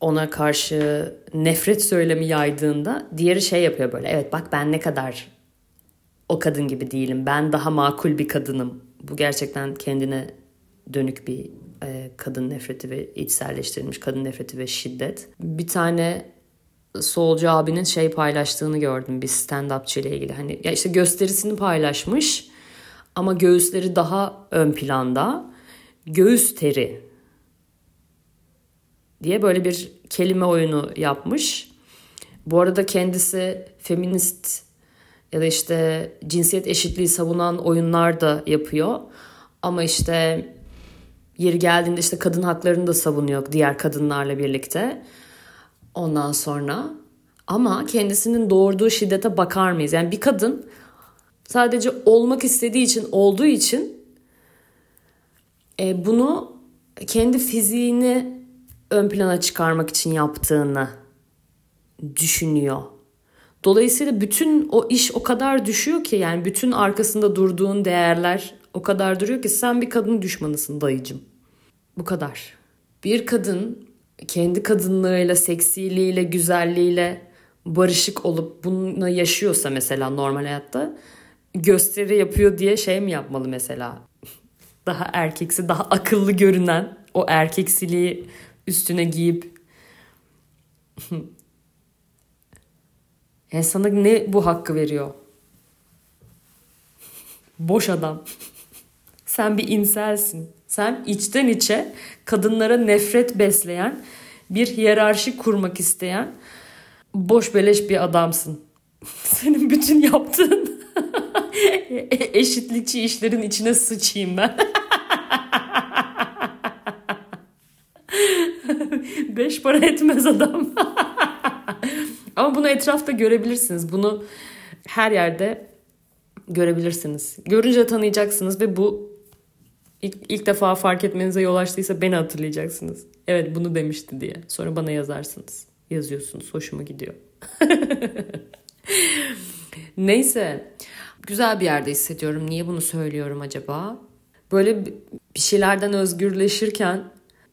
ona karşı nefret söylemi yaydığında diğeri şey yapıyor böyle. Evet bak ben ne kadar o kadın gibi değilim. Ben daha makul bir kadınım. Bu gerçekten kendine dönük bir e, kadın nefreti ve içselleştirilmiş kadın nefreti ve şiddet. Bir tane solcu abinin şey paylaştığını gördüm bir stand-upçı ile ilgili. Hani ya işte gösterisini paylaşmış ama göğüsleri daha ön planda. Göğüs teri diye böyle bir kelime oyunu yapmış. Bu arada kendisi feminist ya da işte cinsiyet eşitliği savunan oyunlar da yapıyor. Ama işte Yeri geldiğinde işte kadın haklarını da savunuyor diğer kadınlarla birlikte. Ondan sonra ama kendisinin doğurduğu şiddete bakar mıyız? Yani bir kadın sadece olmak istediği için olduğu için e, bunu kendi fiziğini ön plana çıkarmak için yaptığını düşünüyor. Dolayısıyla bütün o iş o kadar düşüyor ki yani bütün arkasında durduğun değerler o kadar duruyor ki sen bir kadın düşmanısın dayıcım. Bu kadar. Bir kadın kendi kadınlığıyla, seksiliğiyle, güzelliğiyle barışık olup bunu yaşıyorsa mesela normal hayatta gösteri yapıyor diye şey mi yapmalı mesela? Daha erkeksi, daha akıllı görünen o erkeksiliği üstüne giyip yani sana ne bu hakkı veriyor? Boş adam. Sen bir inselsin. Sen içten içe kadınlara nefret besleyen, bir hiyerarşi kurmak isteyen boş beleş bir adamsın. Senin bütün yaptığın eşitlikçi işlerin içine sıçayım ben. Beş para etmez adam. Ama bunu etrafta görebilirsiniz. Bunu her yerde görebilirsiniz. Görünce tanıyacaksınız ve bu ilk, ilk defa fark etmenize yol açtıysa beni hatırlayacaksınız. Evet bunu demişti diye. Sonra bana yazarsınız. Yazıyorsunuz. Hoşuma gidiyor. Neyse. Güzel bir yerde hissediyorum. Niye bunu söylüyorum acaba? Böyle bir şeylerden özgürleşirken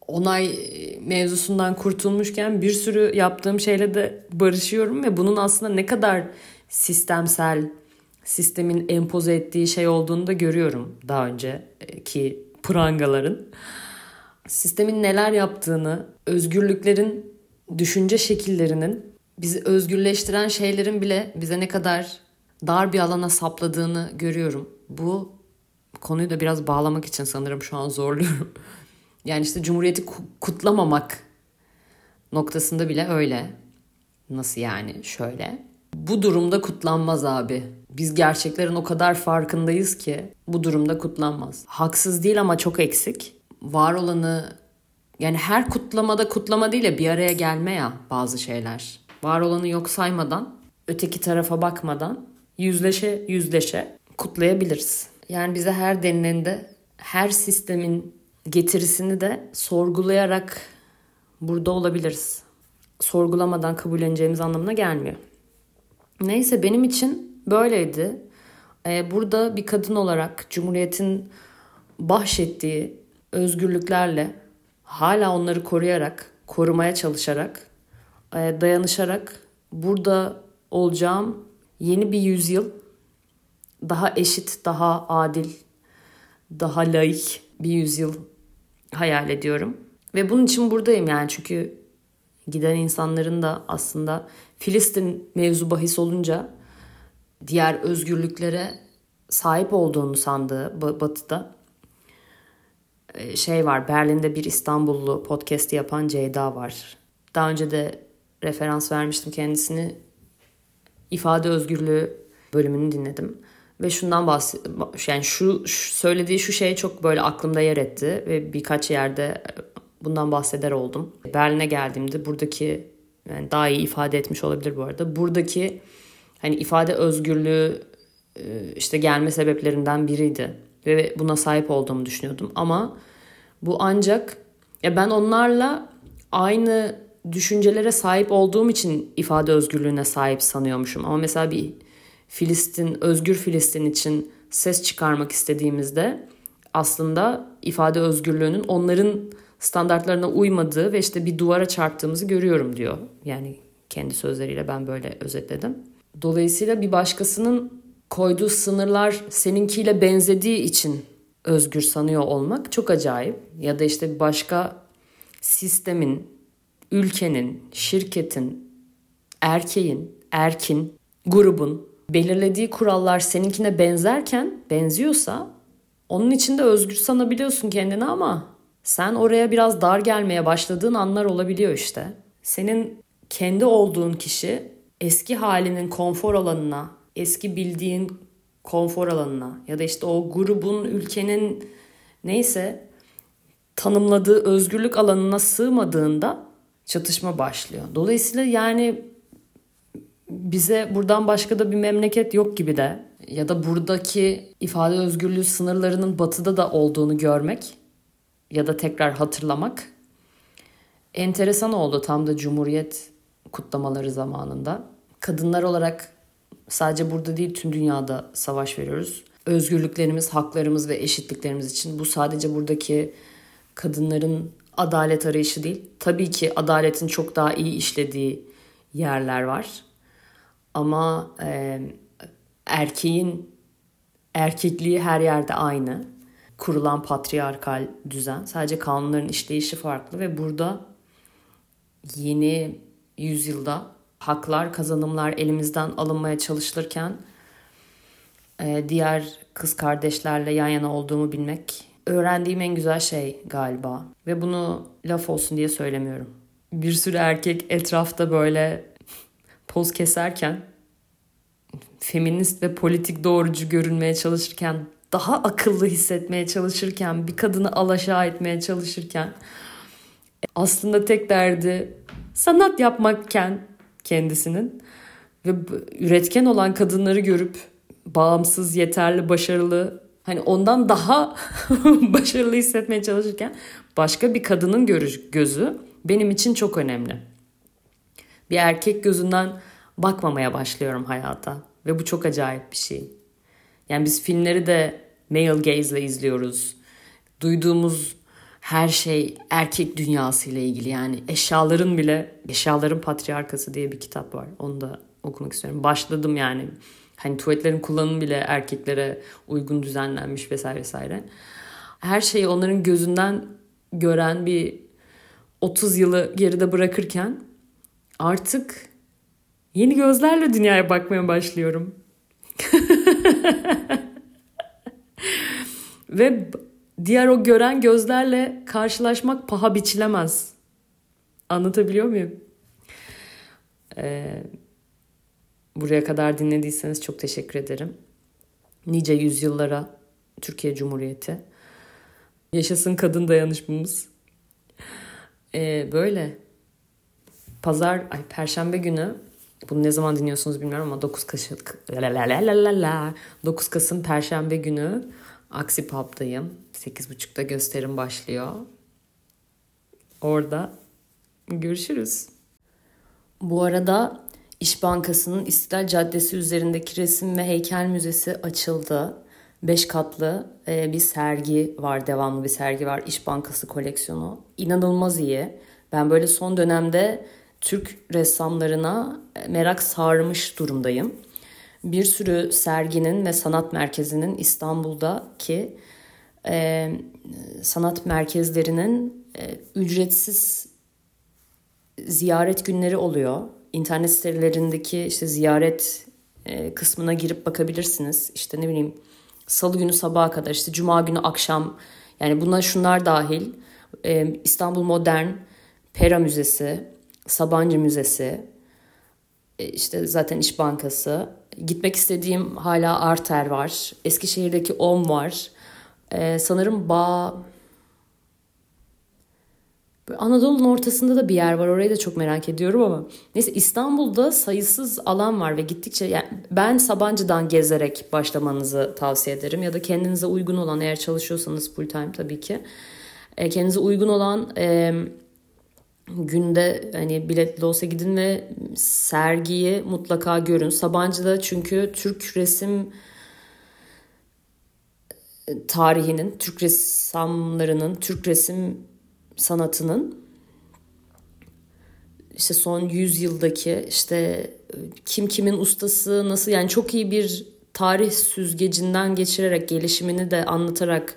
onay mevzusundan kurtulmuşken bir sürü yaptığım şeyle de barışıyorum ve bunun aslında ne kadar sistemsel sistemin empoze ettiği şey olduğunu da görüyorum daha önceki prangaların. Sistemin neler yaptığını, özgürlüklerin, düşünce şekillerinin bizi özgürleştiren şeylerin bile bize ne kadar dar bir alana sapladığını görüyorum. Bu konuyu da biraz bağlamak için sanırım şu an zorluyorum. Yani işte Cumhuriyeti kutlamamak noktasında bile öyle. Nasıl yani? Şöyle. Bu durumda kutlanmaz abi. Biz gerçeklerin o kadar farkındayız ki bu durumda kutlanmaz. Haksız değil ama çok eksik. Var olanı yani her kutlamada kutlama değil ya bir araya gelme ya bazı şeyler. var olanı yok saymadan, öteki tarafa bakmadan yüzleşe yüzleşe kutlayabiliriz. Yani bize her denilende her sistemin getirisini de sorgulayarak burada olabiliriz. Sorgulamadan kabulleneceğimiz anlamına gelmiyor. Neyse benim için böyleydi. Ee, burada bir kadın olarak Cumhuriyet'in bahşettiği özgürlüklerle hala onları koruyarak, korumaya çalışarak, e, dayanışarak burada olacağım yeni bir yüzyıl daha eşit, daha adil, daha laik bir yüzyıl hayal ediyorum. Ve bunun için buradayım yani çünkü giden insanların da aslında Filistin mevzu bahis olunca diğer özgürlüklere sahip olduğunu sandığı batıda e, şey var Berlin'de bir İstanbullu podcast yapan Ceyda var. Daha önce de referans vermiştim kendisini. İfade özgürlüğü bölümünü dinledim. Ve şundan bahs yani şu, şu söylediği şu şey çok böyle aklımda yer etti ve birkaç yerde bundan bahseder oldum. Berlin'e geldiğimde buradaki yani daha iyi ifade etmiş olabilir bu arada. Buradaki hani ifade özgürlüğü e, işte gelme sebeplerinden biriydi ve buna sahip olduğumu düşünüyordum ama bu ancak ya ben onlarla aynı düşüncelere sahip olduğum için ifade özgürlüğüne sahip sanıyormuşum ama mesela bir Filistin, özgür Filistin için ses çıkarmak istediğimizde aslında ifade özgürlüğünün onların standartlarına uymadığı ve işte bir duvara çarptığımızı görüyorum diyor. Yani kendi sözleriyle ben böyle özetledim. Dolayısıyla bir başkasının koyduğu sınırlar seninkiyle benzediği için özgür sanıyor olmak çok acayip. Ya da işte başka sistemin, ülkenin, şirketin, erkeğin, erkin, grubun belirlediği kurallar seninkine benzerken, benziyorsa onun için de özgür sanabiliyorsun kendini ama sen oraya biraz dar gelmeye başladığın anlar olabiliyor işte. Senin kendi olduğun kişi eski halinin konfor alanına, eski bildiğin konfor alanına ya da işte o grubun, ülkenin neyse tanımladığı özgürlük alanına sığmadığında çatışma başlıyor. Dolayısıyla yani bize buradan başka da bir memleket yok gibi de ya da buradaki ifade özgürlüğü sınırlarının batıda da olduğunu görmek ya da tekrar hatırlamak enteresan oldu tam da Cumhuriyet kutlamaları zamanında. Kadınlar olarak sadece burada değil tüm dünyada savaş veriyoruz. Özgürlüklerimiz, haklarımız ve eşitliklerimiz için bu sadece buradaki kadınların adalet arayışı değil. Tabii ki adaletin çok daha iyi işlediği yerler var. Ama e, erkeğin erkekliği her yerde aynı. Kurulan patriarkal düzen. Sadece kanunların işleyişi farklı ve burada yeni yüzyılda haklar, kazanımlar elimizden alınmaya çalışılırken diğer kız kardeşlerle yan yana olduğumu bilmek öğrendiğim en güzel şey galiba. Ve bunu laf olsun diye söylemiyorum. Bir sürü erkek etrafta böyle poz keserken feminist ve politik doğrucu görünmeye çalışırken daha akıllı hissetmeye çalışırken bir kadını alaşağı etmeye çalışırken aslında tek derdi sanat yapmakken kendisinin ve üretken olan kadınları görüp bağımsız, yeterli, başarılı hani ondan daha başarılı hissetmeye çalışırken başka bir kadının görüş, gözü benim için çok önemli. Bir erkek gözünden bakmamaya başlıyorum hayata ve bu çok acayip bir şey. Yani biz filmleri de male gaze ile izliyoruz. Duyduğumuz her şey erkek dünyası ile ilgili yani eşyaların bile eşyaların patriarkası diye bir kitap var. Onu da okumak istiyorum. Başladım yani. Hani tuvaletlerin kullanımı bile erkeklere uygun düzenlenmiş vesaire vesaire. Her şeyi onların gözünden gören bir 30 yılı geride bırakırken artık yeni gözlerle dünyaya bakmaya başlıyorum. Ve diğer o gören gözlerle karşılaşmak paha biçilemez. Anlatabiliyor muyum? Ee, buraya kadar dinlediyseniz çok teşekkür ederim. Nice yüzyıllara Türkiye Cumhuriyeti. Yaşasın kadın dayanışmamız. Ee, böyle. Pazar, ay perşembe günü bunu ne zaman dinliyorsunuz bilmiyorum ama 9 Kasım, la 9 Kasım perşembe günü Aksi Pub'dayım. 8.30'da gösterim başlıyor. Orada görüşürüz. Bu arada İş Bankası'nın İstiklal Caddesi üzerindeki resim ve heykel müzesi açıldı. Beş katlı e, bir sergi var, devamlı bir sergi var. İş Bankası koleksiyonu. İnanılmaz iyi. Ben böyle son dönemde Türk ressamlarına e, merak sarmış durumdayım. Bir sürü serginin ve sanat merkezinin İstanbul'daki e, sanat merkezlerinin e, ücretsiz ziyaret günleri oluyor. İnternet sitelerindeki işte ziyaret e, kısmına girip bakabilirsiniz. İşte ne bileyim salı günü sabaha kadar işte cuma günü akşam yani buna şunlar dahil e, İstanbul Modern Pera Müzesi, Sabancı Müzesi, e, işte zaten İş Bankası. Gitmek istediğim hala Arter var. Eskişehir'deki OM var. Ee, sanırım Bağ... Anadolu'nun ortasında da bir yer var. Orayı da çok merak ediyorum ama. Neyse İstanbul'da sayısız alan var ve gittikçe yani ben Sabancı'dan gezerek başlamanızı tavsiye ederim. Ya da kendinize uygun olan eğer çalışıyorsanız full time tabii ki. E, kendinize uygun olan e, günde hani biletli olsa gidin ve sergiyi mutlaka görün. Sabancı'da çünkü Türk resim tarihinin, Türk ressamlarının, Türk resim sanatının işte son 100 yıldaki işte kim kimin ustası nasıl yani çok iyi bir tarih süzgecinden geçirerek gelişimini de anlatarak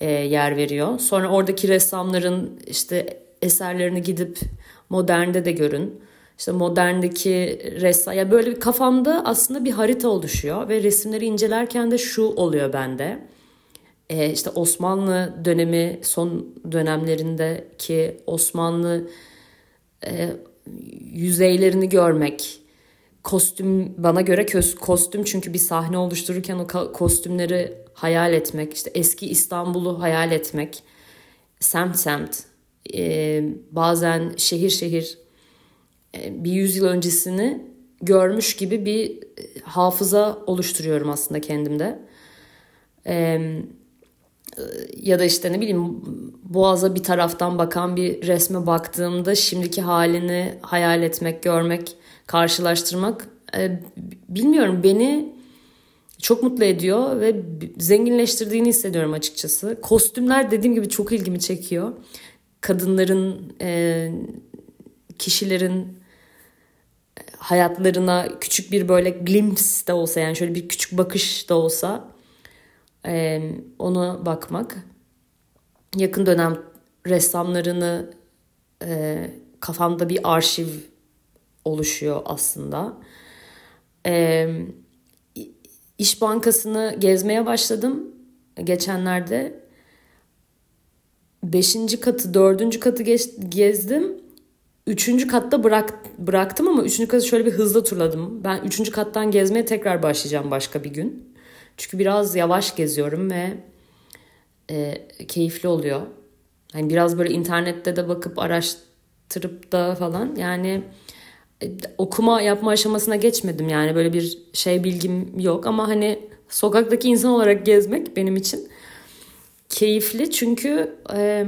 e, yer veriyor. Sonra oradaki ressamların işte eserlerini gidip modernde de görün. İşte moderndeki ressam ya böyle bir kafamda aslında bir harita oluşuyor ve resimleri incelerken de şu oluyor bende. Ee, işte Osmanlı dönemi son dönemlerindeki Osmanlı e, yüzeylerini görmek, kostüm bana göre kostüm çünkü bir sahne oluştururken o kostümleri hayal etmek, işte eski İstanbul'u hayal etmek, semt semt e, bazen şehir şehir e, bir yüzyıl öncesini görmüş gibi bir hafıza oluşturuyorum aslında kendimde. E, ya da işte ne bileyim boğaza bir taraftan bakan bir resme baktığımda şimdiki halini hayal etmek, görmek, karşılaştırmak e, bilmiyorum beni çok mutlu ediyor ve zenginleştirdiğini hissediyorum açıkçası. Kostümler dediğim gibi çok ilgimi çekiyor kadınların, e, kişilerin e, hayatlarına küçük bir böyle glimpse de olsa yani şöyle bir küçük bakış da olsa e, ona bakmak. Yakın dönem ressamlarını e, kafamda bir arşiv oluşuyor aslında. E, İş Bankası'nı gezmeye başladım geçenlerde beşinci katı, dördüncü katı geç, gezdim. Üçüncü katta bırak, bıraktım ama üçüncü katı şöyle bir hızlı turladım. Ben üçüncü kattan gezmeye tekrar başlayacağım başka bir gün. Çünkü biraz yavaş geziyorum ve e, keyifli oluyor. Yani biraz böyle internette de bakıp araştırıp da falan yani e, okuma yapma aşamasına geçmedim. Yani böyle bir şey bilgim yok ama hani sokaktaki insan olarak gezmek benim için keyifli çünkü e,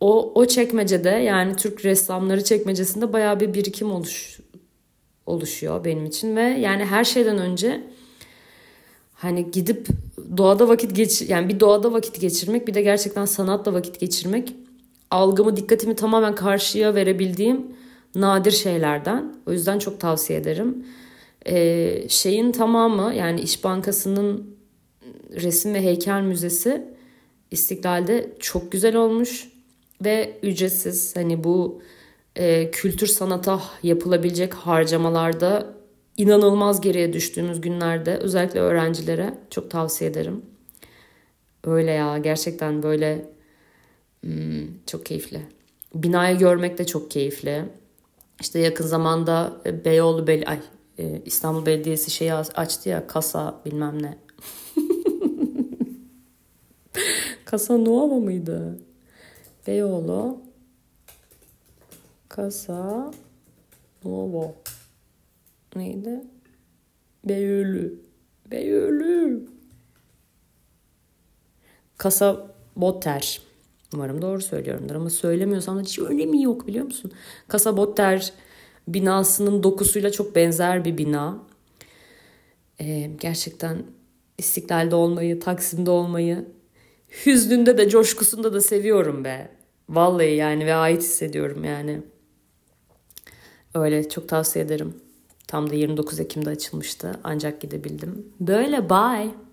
o o çekmecede yani Türk ressamları çekmecesinde bayağı bir birikim oluş oluşuyor benim için ve yani her şeyden önce hani gidip doğada vakit geç yani bir doğada vakit geçirmek bir de gerçekten sanatla vakit geçirmek algımı dikkatimi tamamen karşıya verebildiğim nadir şeylerden. O yüzden çok tavsiye ederim. Ee, şeyin tamamı yani İş Bankası'nın resim ve heykel müzesi İstiklal'de çok güzel olmuş ve ücretsiz. Hani bu e, kültür sanata yapılabilecek harcamalarda inanılmaz geriye düştüğümüz günlerde özellikle öğrencilere çok tavsiye ederim. Öyle ya gerçekten böyle hmm, çok keyifli. Binayı görmek de çok keyifli. İşte yakın zamanda Beyoğlu Bel ay e, İstanbul Belediyesi şeyi açtı ya kasa bilmem ne. Casanova mıydı? Beyoğlu. Kasa Novo. Neydi? Beyölü. Beyölü. Kasa Botter. Umarım doğru söylüyorumdur ama söylemiyorsam da hiç önemi yok biliyor musun? Kasa Botter binasının dokusuyla çok benzer bir bina. Ee, gerçekten İstiklal'de olmayı, Taksim'de olmayı, hüznünde de coşkusunda da seviyorum be. Vallahi yani ve ait hissediyorum yani. Öyle çok tavsiye ederim. Tam da 29 Ekim'de açılmıştı ancak gidebildim. Böyle bye.